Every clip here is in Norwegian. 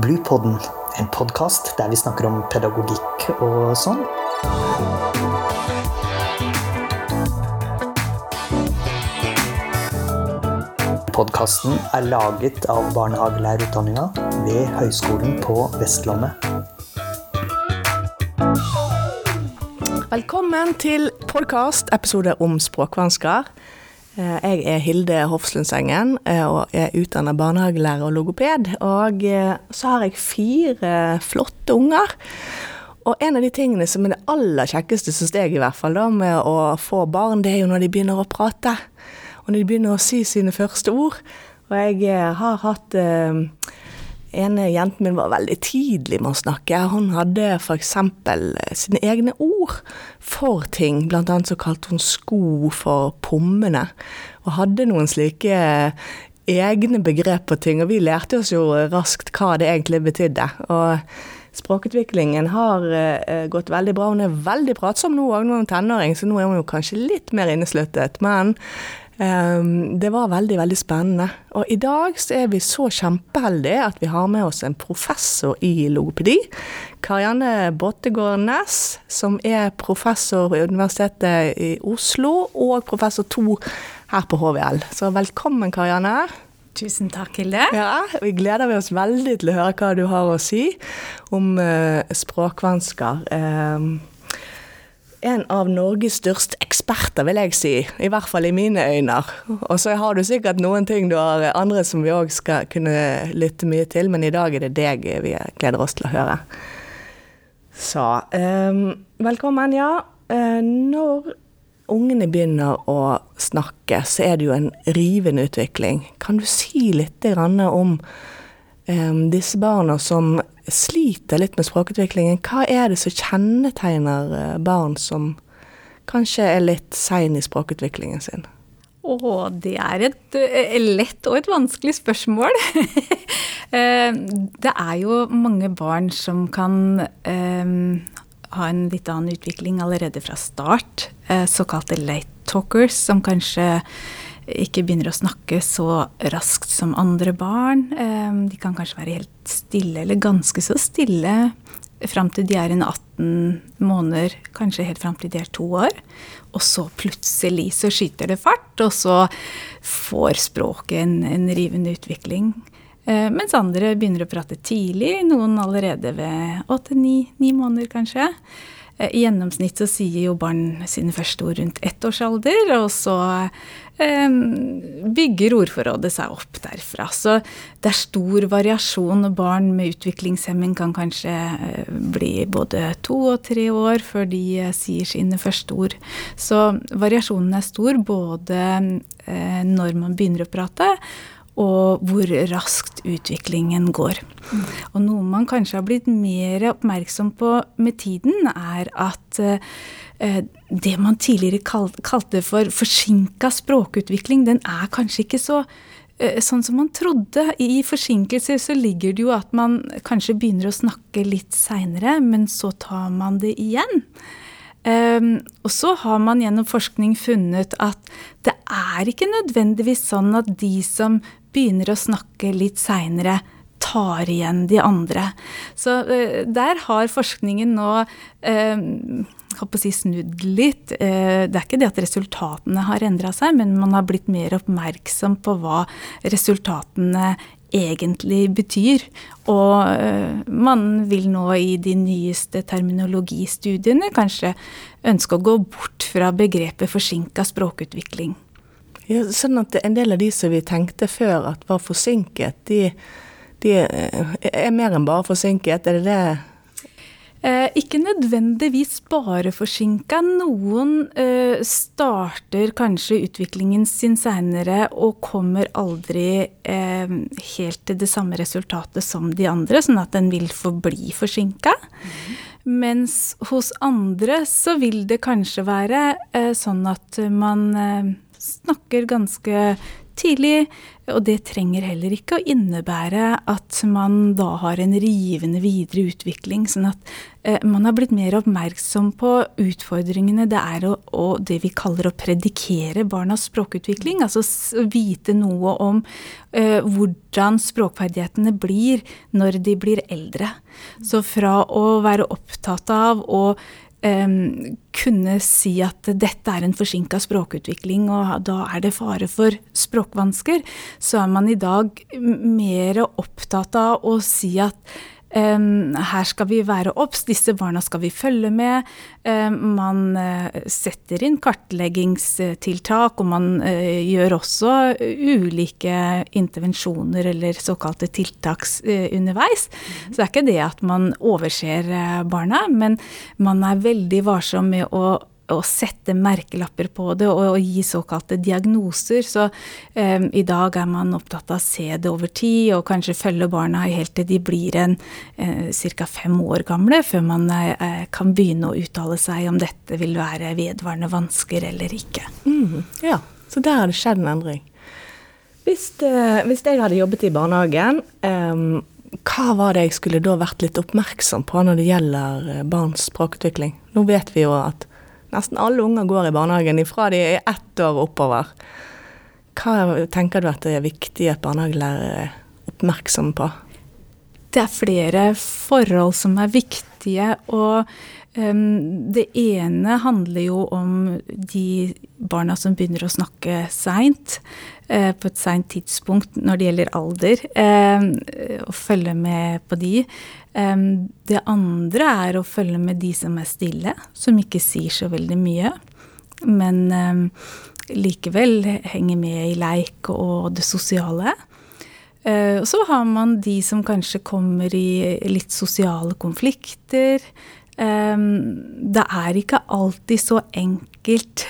Bluepodden, en podkast der vi snakker om pedagogikk og sånn. Podkasten er laget av barnehagelærerutdanninga ved Høgskolen på Vestlandet. Velkommen til podkast, episode om språkvansker. Eh, jeg er Hilde Hofslundsengen eh, og er utdannet barnehagelærer og logoped. Og eh, så har jeg fire flotte unger. Og en av de tingene som er det aller kjekkeste, syns jeg i hvert fall, da, med å få barn, det er jo når de begynner å prate. Og når de begynner å si sine første ord. Og jeg har hatt ene jenten min var veldig tidlig med å snakke. Hun hadde f.eks. sine egne ord for ting. Blant annet så kalte hun sko for pommene. Og hadde noen slike egne begrep på ting. Og vi lærte oss jo raskt hva det egentlig betydde. Og språkutviklingen har uh, gått veldig bra. Hun er veldig pratsom nå òg, nå er tenåring, så nå er hun jo kanskje litt mer innesluttet. Men det var veldig, veldig spennende. Og i dag så er vi så kjempeheldige at vi har med oss en professor i logopedi. Karianne Bottegård Næss, som er professor ved Universitetet i Oslo og professor to her på HVL. Så velkommen, Karianne. Tusen takk, Hilde. Ja, Vi gleder oss veldig til å høre hva du har å si om uh, språkvansker. Uh, en av Norges største eksperter, vil jeg si. I hvert fall i mine øyne. Og så har du sikkert noen ting du har andre som vi òg skal kunne lytte mye til, men i dag er det deg vi gleder oss til å høre. Så um, velkommen, ja. Uh, når ungene begynner å snakke, så er det jo en rivende utvikling. Kan du si litt om um, disse barna som sliter litt med språkutviklingen. Hva er det som kjennetegner eh, barn som kanskje er litt sein i språkutviklingen sin? Å, det er et eh, lett og et vanskelig spørsmål. Eh, det er jo mange barn som kan um, ha en litt annen utvikling allerede fra start. Såkalte late talkers, som kanskje ikke begynner å snakke så raskt som andre barn. De kan kanskje være helt stille, eller ganske så stille, fram til de er en 18 måneder, kanskje helt fram til de er to år. Og så plutselig så skyter det fart, og så får språket en, en rivende utvikling. Mens andre begynner å prate tidlig, noen allerede ved åtte-ni måneder kanskje. Eh, I gjennomsnitt så sier jo barn sine første ord rundt ett års alder, og så bygger ordforrådet seg opp derfra. Så det er stor variasjon, barn med utviklingshemming kan kanskje eh, bli både to og tre år før de eh, sier sine første ord. Så variasjonen er stor både eh, når man begynner å prate, og hvor raskt utviklingen går. Og noe man kanskje har blitt mer oppmerksom på med tiden, er at eh, det man tidligere kalte for forsinka språkutvikling, den er kanskje ikke så eh, sånn som man trodde. I forsinkelser så ligger det jo at man kanskje begynner å snakke litt seinere, men så tar man det igjen. Um, og så har man gjennom forskning funnet at det er ikke nødvendigvis sånn at de som begynner å snakke litt seinere, tar igjen de andre. Så uh, der har forskningen nå uh, si snudd litt. Uh, det er ikke det at resultatene har endra seg, men man har blitt mer oppmerksom på hva resultatene egentlig betyr. Og man vil nå i de nyeste terminologistudiene kanskje ønske å gå bort fra begrepet forsinka språkutvikling. Ja, sånn at en del av de som vi tenkte før at var forsinket, de, de er mer enn bare forsinket, er det det? Eh, ikke nødvendigvis bare forsinka. Noen eh, starter kanskje utviklingen sin seinere og kommer aldri eh, helt til det samme resultatet som de andre, sånn at den vil forbli forsinka. Mm. Mens hos andre så vil det kanskje være eh, sånn at man eh, snakker ganske tidlig. Og det trenger heller ikke å innebære at man da har en rivende videre utvikling. Sånn at eh, man har blitt mer oppmerksom på utfordringene det er å, å det vi kaller å predikere barnas språkutvikling. Altså vite noe om eh, hvordan språkferdighetene blir når de blir eldre. Så fra å være opptatt av å um, kunne si at dette er en forsinka språkutvikling, og da er det fare for språkvansker, så er man i dag mer opptatt av å si at her skal vi være obs, disse barna skal vi følge med. Man uh, setter inn kartleggingstiltak, og man uh, gjør også ulike intervensjoner eller såkalte tiltak underveis. Mm. Så det er ikke det at man overser barna, men man er veldig varsom med å å sette merkelapper på det og, og gi såkalte diagnoser. Så um, i dag er man opptatt av å se det over tid og kanskje følge barna helt til de blir en uh, ca. fem år gamle, før man uh, kan begynne å uttale seg om dette vil være vedvarende vansker eller ikke. Mm, ja, så der har det skjedd en endring. Hvis, uh, hvis jeg hadde jobbet i barnehagen, um, hva var det jeg skulle da vært litt oppmerksom på når det gjelder barns språkutvikling? Nå vet vi jo at Nesten alle unger går i barnehagen ifra de er ett år oppover. Hva tenker du at det er viktig at barnehagelærere er oppmerksomme på? Det er flere forhold som er viktige. og um, Det ene handler jo om de barna som begynner å snakke seint. Uh, på et seint tidspunkt når det gjelder alder. Uh, følge med på de. Um, det andre er å følge med de som er stille, som ikke sier så veldig mye. Men um, likevel henger med i leik og det sosiale. Uh, og så har man de som kanskje kommer i litt sosiale konflikter. Um, det er ikke alltid så enkelt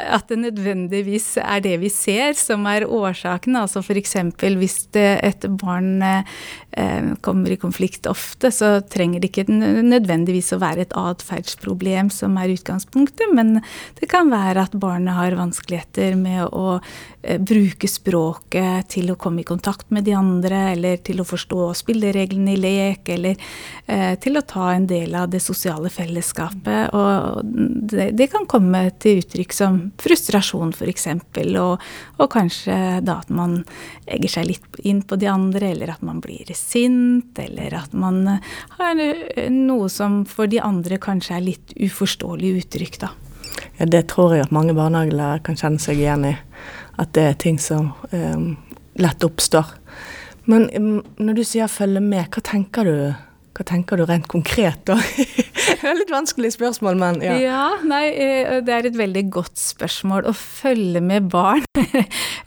at det nødvendigvis er det vi ser som er årsaken. Altså f.eks. hvis et barn eh, kommer i konflikt ofte, så trenger det ikke nødvendigvis å være et atferdsproblem som er utgangspunktet, men det kan være at barnet har vanskeligheter med å eh, bruke språket til å komme i kontakt med de andre, eller til å forstå spillereglene i lek, eller eh, til å ta en del av det sosiale fellesskapet. Og det, det kan komme til uttrykk som frustrasjon, f.eks. Og, og kanskje da at man egger seg litt inn på de andre, eller at man blir sint, eller at man har noe som for de andre kanskje er litt uforståelig uttrykk, da. Ja, det tror jeg at mange barnehagelærere kan kjenne seg igjen i. At det er ting som um, lett oppstår. Men um, når du sier 'følge med', hva tenker du hva tenker du rent konkret, da? det er litt vanskelig spørsmål, men ja. ja. Nei, eh, det er et veldig godt spørsmål. Å følge med barn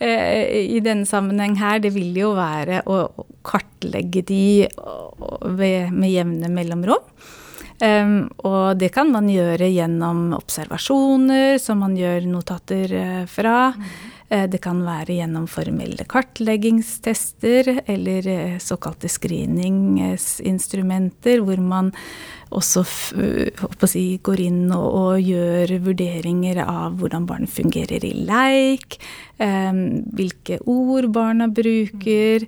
eh, i denne sammenheng her, det vil jo være å kartlegge de med jevne mellomrom. Um, og det kan man gjøre gjennom observasjoner, som man gjør notater uh, fra. Mm. Uh, det kan være gjennom formelle kartleggingstester eller uh, såkalte screeningsinstrumenter, hvor man også si, går inn og, og, gjør vurderinger av hvordan barnet fungerer i leik, hvilke ord barna bruker.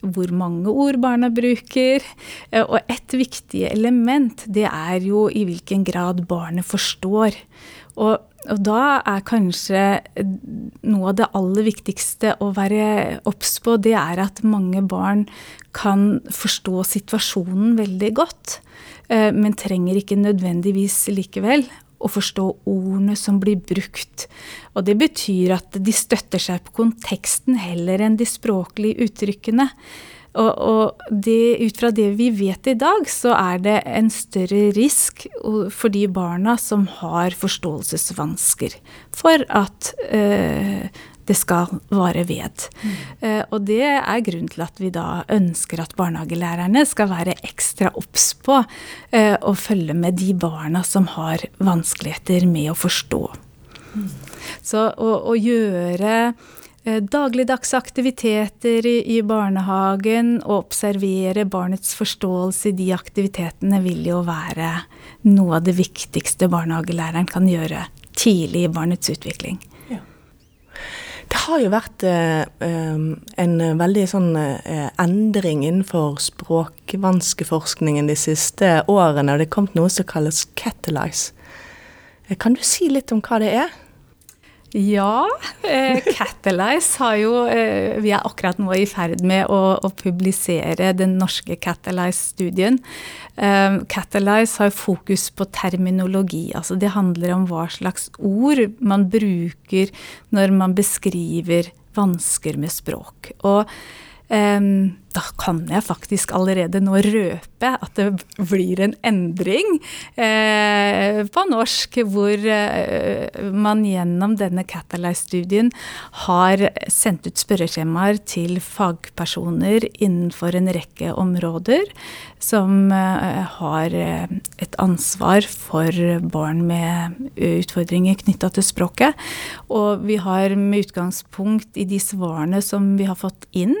Hvor mange ord barna bruker. Eh, og et viktig element, det er jo i hvilken grad barnet forstår. Og, og da er kanskje noe av det aller viktigste å være obs på, det er at mange barn kan forstå situasjonen veldig godt, eh, men trenger ikke nødvendigvis likevel å forstå ordene som blir brukt. Og det betyr at de støtter seg på konteksten heller enn de språklige uttrykkene. Og, og det, ut fra det vi vet i dag, så er det en større risk for de barna som har forståelsesvansker, for at øh, det skal vare ved. Mm. Uh, og det er grunnen til at vi da ønsker at barnehagelærerne skal være ekstra obs på uh, å følge med de barna som har vanskeligheter med å forstå. Mm. Så å, å gjøre dagligdagse aktiviteter i, i, barnehagen og observere barnets forståelse i de aktivitetene vil jo være noe av det viktigste barnehagelæreren kan gjøre tidlig i barnets utvikling. Det har jo vært eh, en veldig sånn eh, endring innenfor språkvanskeforskningen de siste årene. og Det er kommet noe som kalles catalyze. Kan du si litt om hva det er? Ja, eh, Catalyze har jo eh, Vi er akkurat nå i ferd med å, å publisere den norske Catalyze-studien. Eh, Catalyze har fokus på terminologi. altså Det handler om hva slags ord man bruker når man beskriver vansker med språk. Og Um, da kan jeg faktisk allerede nå røpe at det blir en endring eh, på norsk, hvor eh, man gjennom denne Catalyze-studien har sendt ut spørreskjemaer til fagpersoner innenfor en rekke områder som eh, har et ansvar for barn med utfordringer knytta til språket. Og vi har med utgangspunkt i de svarene som vi har fått inn,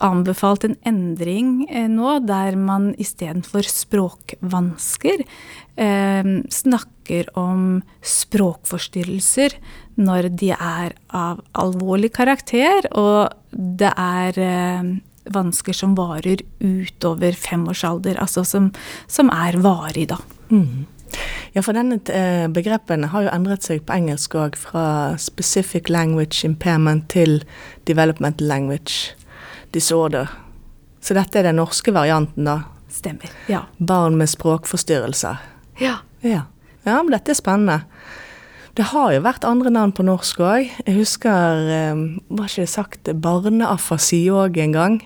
anbefalt en endring eh, nå, der man istedenfor språkvansker eh, snakker om språkforstyrrelser når de er av alvorlig karakter, og det er eh, vansker som varer utover femårsalder, altså som, som er varig, da. Mm. Ja, for denne eh, begrepen har jo endret seg på engelsk òg, fra specific language impairment til developmental language disorder. Så dette er den norske varianten, da? Stemmer. Ja. Barn med språkforstyrrelser. Ja. ja. Ja, men dette er spennende. Det har jo vært andre navn på norsk òg. Jeg husker, eh, var ikke det sagt barneafasi òg en gang?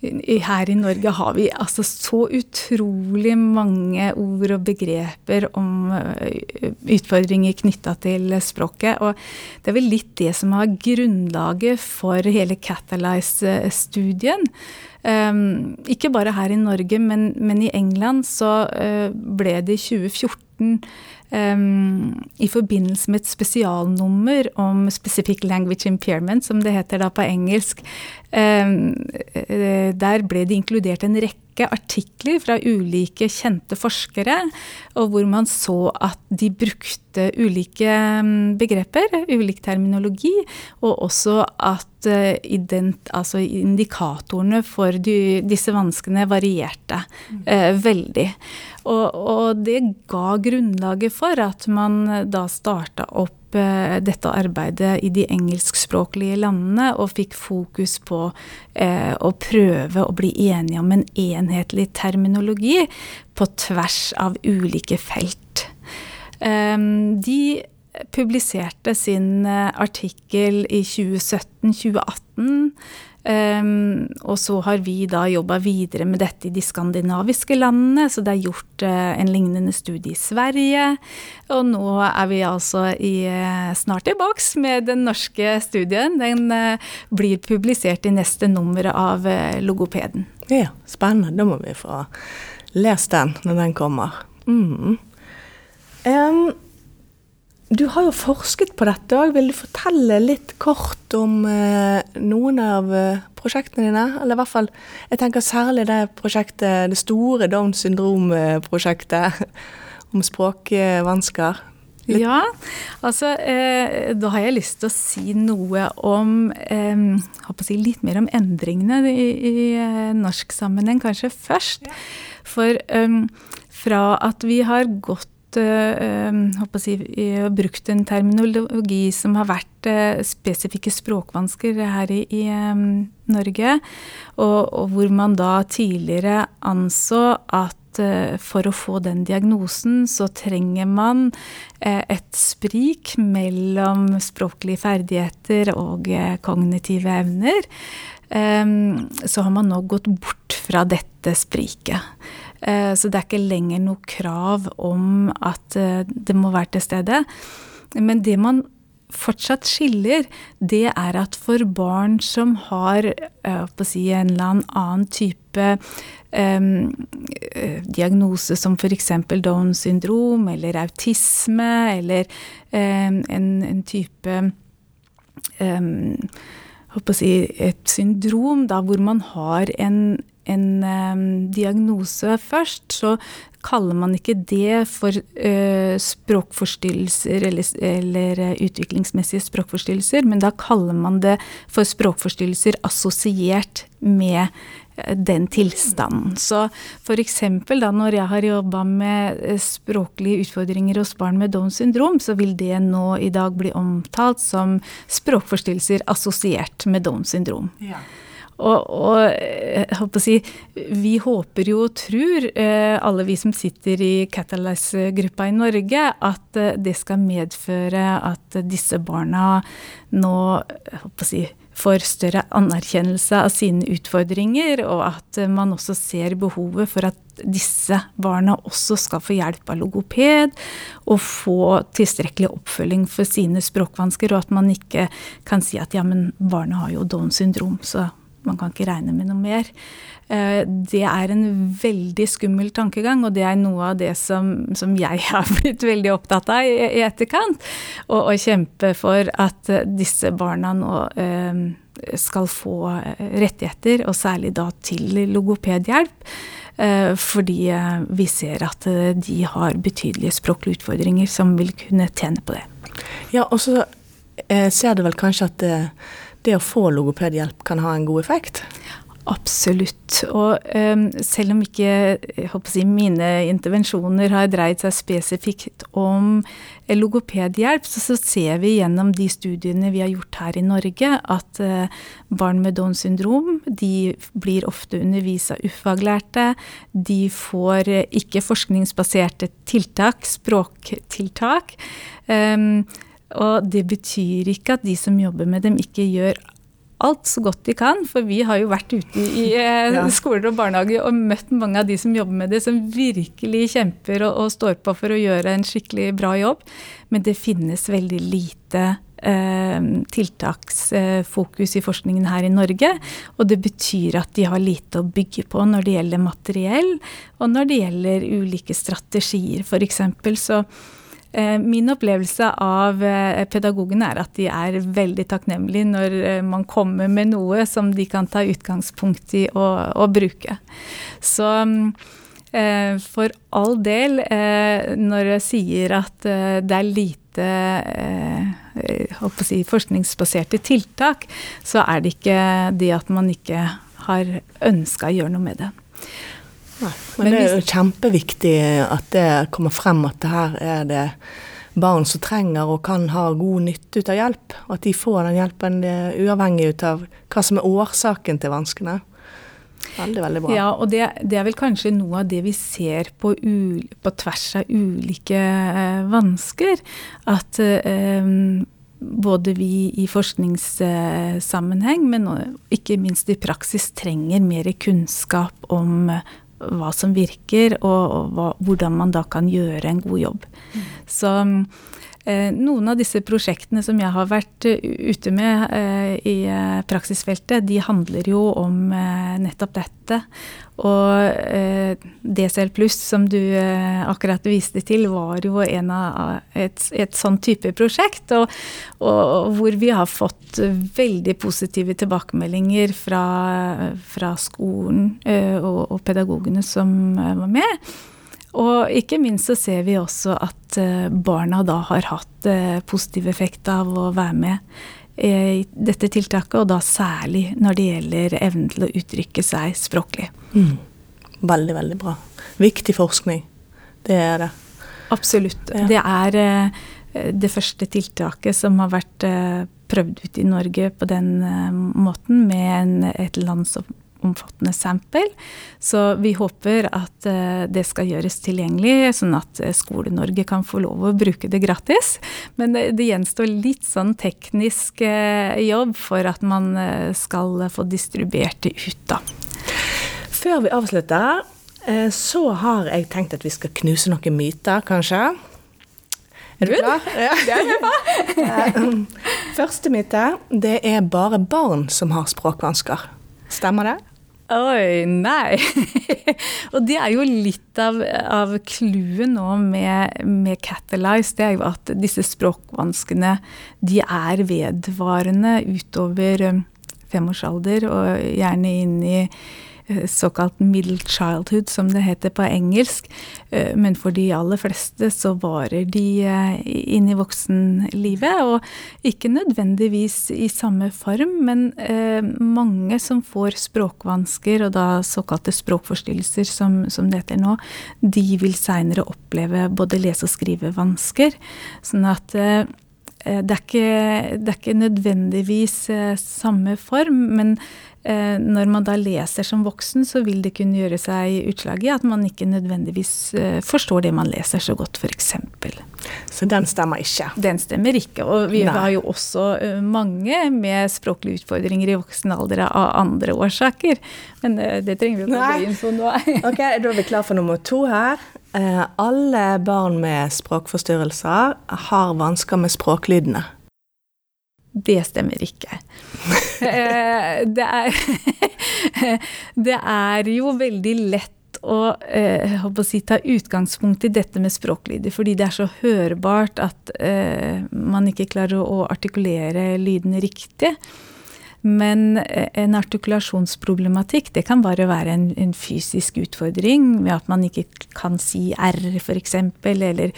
Her i Norge har vi altså så utrolig mange ord og begreper om eh, utfordringer knytta til språket. Og det er vel litt det som har grunnlaget for hele Catalyze-studien. Um, ikke bare her i Norge, men, men i England så uh, ble det i 2014 um, i forbindelse med et spesialnummer om specific language impairment, som det heter da på engelsk, um, der ble det inkludert en rekke artikler fra ulike kjente forskere, og hvor man så at de brukte ulike begreper, ulik terminologi, og også at uh, ident, altså indikatorene for de, disse vanskene varierte eh, veldig. Og, og, det ga grunnlaget for at man da starta opp eh, dette arbeidet i de engelskspråklige landene, og fikk fokus på eh, å prøve å bli enige om en enhetlig terminologi på tvers av ulike felt. Um, de publiserte sin eh, artikkel i 2017-2018. Um, og så har vi da jobba videre med dette i de skandinaviske landene, så det er gjort uh, en lignende studie i Sverige. Og nå er vi altså i, uh, snart i boks med den norske studien. Den uh, blir publisert i neste nummer av Logopeden. Ja, spennende. Da må vi få lest den når den kommer. Mm. Um, du har jo forsket på dette òg. Vil du fortelle litt kort om eh, noen av eh, prosjektene dine? Eller i hvert fall, jeg tenker særlig det prosjektet, det store Downs syndrom-prosjektet om språkvansker. Litt. Ja, altså eh, da har jeg lyst til å si noe om eh, si Litt mer om endringene i, i eh, norsk sammenheng kanskje først. For fra at vi har gått uh, si, brukt en terminologi som har vært uh, spesifikke språkvansker her i, i Norge, og, og, hvor man da tidligere anså at for å få den diagnosen, så trenger man et sprik mellom språklige ferdigheter og kognitive evner. Så har man nå gått bort fra dette spriket. Eh, så det er ikke lenger noe krav om at eh, det må være til stede. Men det man fortsatt skiller, det er at for barn som har eh, si, en eller annen type um, diagnose som f.eks. Downs syndrom eller autisme eller um, en, en, type um, si, et syndrom da, hvor man har en en um, diagnose først, så kaller man ikke det for uh, språkforstyrrelser eller, eller uh, utviklingsmessige språkforstyrrelser, men da kaller man det for språkforstyrrelser assosiert med uh, den tilstanden. Så f.eks. da når jeg har jobba med språklige utfordringer hos barn med Downs syndrom, så vil det nå i dag bli omtalt som språkforstyrrelser assosiert med Downs syndrom. Ja. Og, og jeg si, vi håper jo og tror, eh, alle vi som sitter i Catalyze-gruppa i Norge, at eh, det skal medføre at disse barna nå si, får større anerkjennelse av sine utfordringer, og at man også ser behovet for at disse barna også skal få hjelp av logoped og få tilstrekkelig oppfølging for sine språkvansker, og at man ikke kan si at ja, men barna har jo Downs syndrom, så man kan ikke regne med noe mer. Eh, det er en veldig skummel tankegang, og det er noe av det som, som jeg har blitt veldig opptatt av i, i etterkant. Å kjempe for at disse barna nå eh, skal få rettigheter, og særlig da til logopedhjelp. Eh, fordi vi ser at de har betydelige språklige utfordringer som vil kunne tjene på det. Ja, og så ser du vel kanskje at det å få logopedhjelp kan ha en god effekt? Absolutt. Og um, selv om ikke si, mine intervensjoner har dreid seg spesifikt om eh, logopedhjelp, så, så, ser vi gjennom de studiene vi har gjort her i Norge, at uh, barn med Downs syndrom de blir ofte undervist av ufaglærte. De får uh, ikke forskningsbaserte tiltak, språktiltak. Um, og det betyr ikke at de som jobber med dem, ikke gjør alt så godt de kan. For vi har jo vært ute i eh, skoler og barnehager og møtt mange av de som jobber med det, som virkelig kjemper og, og, står på for å gjøre en skikkelig bra jobb. Men det finnes veldig lite eh, tiltaksfokus i forskningen her i Norge. Og det betyr at de har lite å bygge på når det gjelder materiell, og når det gjelder ulike strategier. F.eks. så Eh, min opplevelse av eh, pedagogene er at de er veldig takknemlige når eh, man kommer med noe som de kan ta utgangspunkt i å, å bruke. Så for all del, når jeg sier at det er lite si, forskningsbaserte tiltak, så er det ikke det at man ikke har ønska å gjøre noe med det. Nei, men, men det er jo kjempeviktig at det kommer frem at det her er det barn som trenger og kan ha god nytte ut av hjelp. Og at de får den hjelpen uavhengig ut av hva som er årsaken til vanskene. Veldig, veldig bra. Ja, og det, det, er vel kanskje noe av det vi ser på, u, på tvers av ulike eh, vansker. At eh, både vi i forskningssammenheng, men ikke minst i praksis, trenger mer kunnskap om hva som virker, og, og hva, hvordan man da kan gjøre en god jobb. Mm. Så noen av disse prosjektene som jeg har vært uh, ute med eh, i praksisfeltet, de handler jo om eh, nettopp dette. Og eh, DCL pluss, som du eh, akkurat viste til, var jo et, et sånn type prosjekt. Og, og, hvor vi har fått veldig positive tilbakemeldinger fra, fra skolen eh, og, og, pedagogene som eh, var med. Og ikke minst så ser vi også at eh, barna da har hatt eh, positiv effekt av å være med i dette tiltaket, og da særlig når det gjelder evnen til å uttrykke seg språklig. Mm. Veldig, veldig bra. Viktig forskning. Det er det. Absolutt. Ja. Det er det første tiltaket som har vært prøvd ut i Norge på den måten, med en, et landsomfattende sample. Så vi håper at det skal gjøres tilgjengelig, sånn at Skole-Norge kan få lov å bruke det gratis. Men det, det gjenstår litt sånn teknisk jobb for at man skal få distribuert det ut, da. Før vi avslutter, eh, så har jeg tenkt at vi skal knuse noen myter, kanskje. Er du klar? Ja. Det er eh, Første myte det er bare barn som har språkvansker. Stemmer det? Oi, nei. og det er jo litt av, clouet nå med, med Catalyze. Det er jo at disse språkvanskene de er vedvarende utover eh, femårsalder, og gjerne inn i såkalt middle childhood, som det heter på engelsk. Eh, men for de aller fleste så varer de inn i voksenlivet, og ikke nødvendigvis i samme form, men mange som får språkvansker, og da såkalte språkforstyrrelser, som, som det heter nå, de vil seinere oppleve både lese- og skrivevansker. Sånn at Eh, det er, ikke, det er ikke, nødvendigvis eh, samme form, men eh, når man da leser som voksen, så vil det kunne gjøre seg utslag i at man ikke nødvendigvis forstår det man leser så godt, f.eks. Så den stemmer ikke? Den stemmer ikke. Og vi Nei. har jo også mange med språklige utfordringer i voksen alder av andre årsaker. Men det trenger vi ikke å gå inn på nå. ok, Da er vi klar for nummer to her. Eh, alle barn med språkforstyrrelser har vansker med språklydene. Det stemmer ikke. Eh, det er Det er jo veldig lett å, eh, å si, ta utgangspunkt i dette med språklyder, fordi det er så hørbart at eh, man ikke klarer å artikulere lydene riktig. Men eh, en artikulasjonsproblematikk, det kan bare være en, en fysisk utfordring ved at man ikke kan si R, f.eks., eller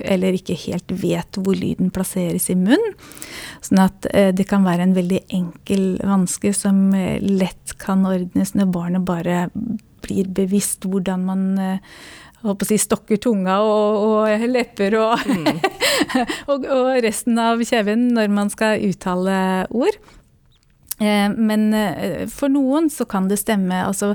eller ikke helt vet hvor lyden plasseres i munnen. Sånn at eh, det kan være en veldig enkel vanske som eh, lett kan ordnes når barnet bare blir bevisst hvordan man håper å si, stokker tunga og, og lepper og, mm. og, og, resten av kjeven når man skal uttale ord. Eh, men eh, for noen så kan det stemme. Altså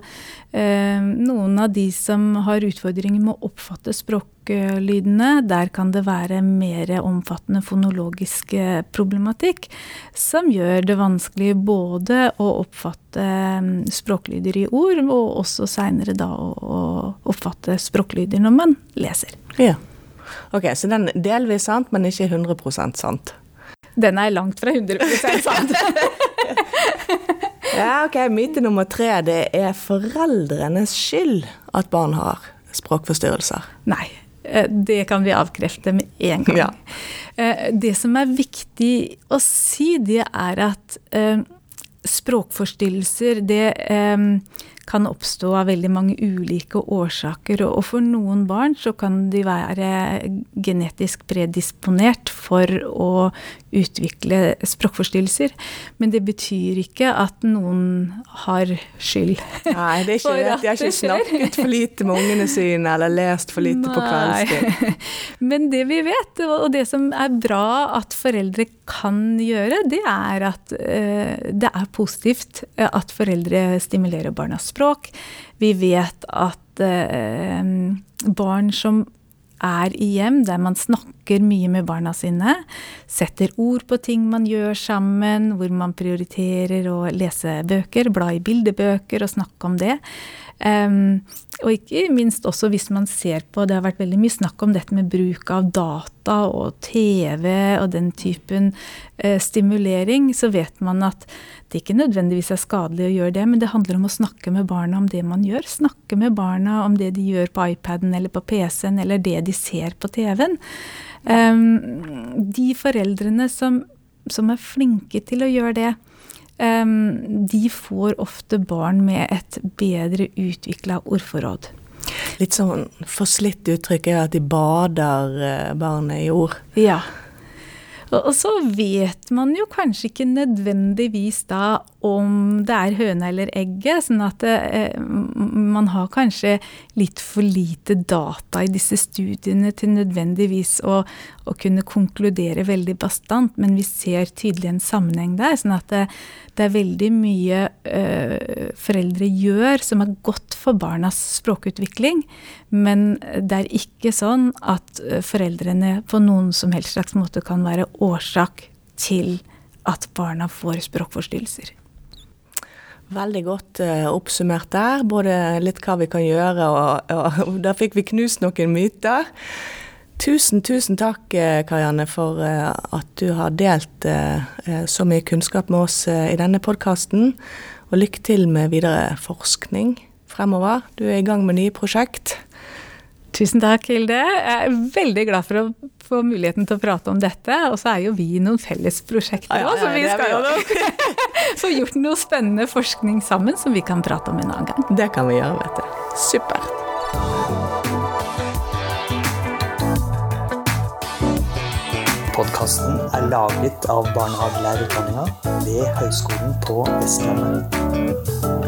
eh, noen av de som har utfordringer med å oppfatte språklydene, der kan det være mer omfattende fonologisk problematikk som gjør det vanskelig både å oppfatte språklyder i ord, og også seinere da å oppfatte språklyder når man leser. Ja. Ok, så den er delvis sant, men ikke 100% sant? Den er langt fra 100% sant. ja, ok. Myte nummer tre. Det er foreldrenes skyld at barn har språkforstyrrelser. Nei. Eh, det kan vi avkrefte med en gang. Ja. Eh, det som er viktig å si, det er at eh, språkforstyrrelser, det kan oppstå av veldig mange ulike årsaker. Og for noen barn så kan de være genetisk predisponert for å utvikle språkforstyrrelser. Men det betyr ikke at noen har skyld. Nei, det er ikke det. De har ikke snakket for lite med ungene sine eller lest for lite Nei. på kveldstid. Men det vi vet, og det som er bra at foreldre kan gjøre, det er at uh, det er positivt at foreldre stimulerer barnas språk. Vi vet at uh, barn som er i hjem der man snakker mye med barna sine, setter ord på ting man gjør sammen, hvor man prioriterer å lese bøker, bla i bildebøker og snakke om det. Um, og ikke minst også hvis man ser på Det har vært veldig mye snakk om dette med bruk av data og TV og den typen eh, stimulering. Så vet man at det ikke nødvendigvis er skadelig å gjøre det, men det handler om å snakke med barna om det man gjør. Snakke med barna om det de gjør på iPaden eller på PC-en, eller det de ser på TV-en. Um, de foreldrene som, som er flinke til å gjøre det, de får ofte barn med et bedre utvikla ordforråd. Litt sånn forslitt uttrykk er at de bader eh, barnet i ord. Ja. Og så vet man jo kanskje ikke nødvendigvis da om det er høna eller egget. Sånn at det, eh, man har kanskje litt for lite data i disse studiene til nødvendigvis å, å kunne konkludere veldig bastant, men vi ser tydelig en sammenheng der. sånn at det, det er veldig mye øh, foreldre gjør som er godt for barnas språkutvikling, men det er ikke sånn at eh, foreldrene på noen som helst slags måte kan være årsak til at barna får språkforstyrrelser. Veldig godt uh, oppsummert der. Både litt hva vi kan gjøre, og, og der fikk vi knust noen myter. Tusen, tusen takk, eh, Karianne, for uh, at du har delt uh, så mye kunnskap med oss i denne podkasten. Og lykke til med videre forskning fremover. Du er i gang med nye prosjekt. Tusen takk, Hilde. Jeg er veldig glad for å få muligheten til å prate om dette. Og så er jo vi noen felles prosjekter òg, så vi skal jo få gjort noe spennende forskning sammen som vi kan prate om en annen gang. Det kan vi gjøre, vet du. Supert. Podkasten er laget av barnehagelærerutdanninga ved Høgskolen på Vestlandet.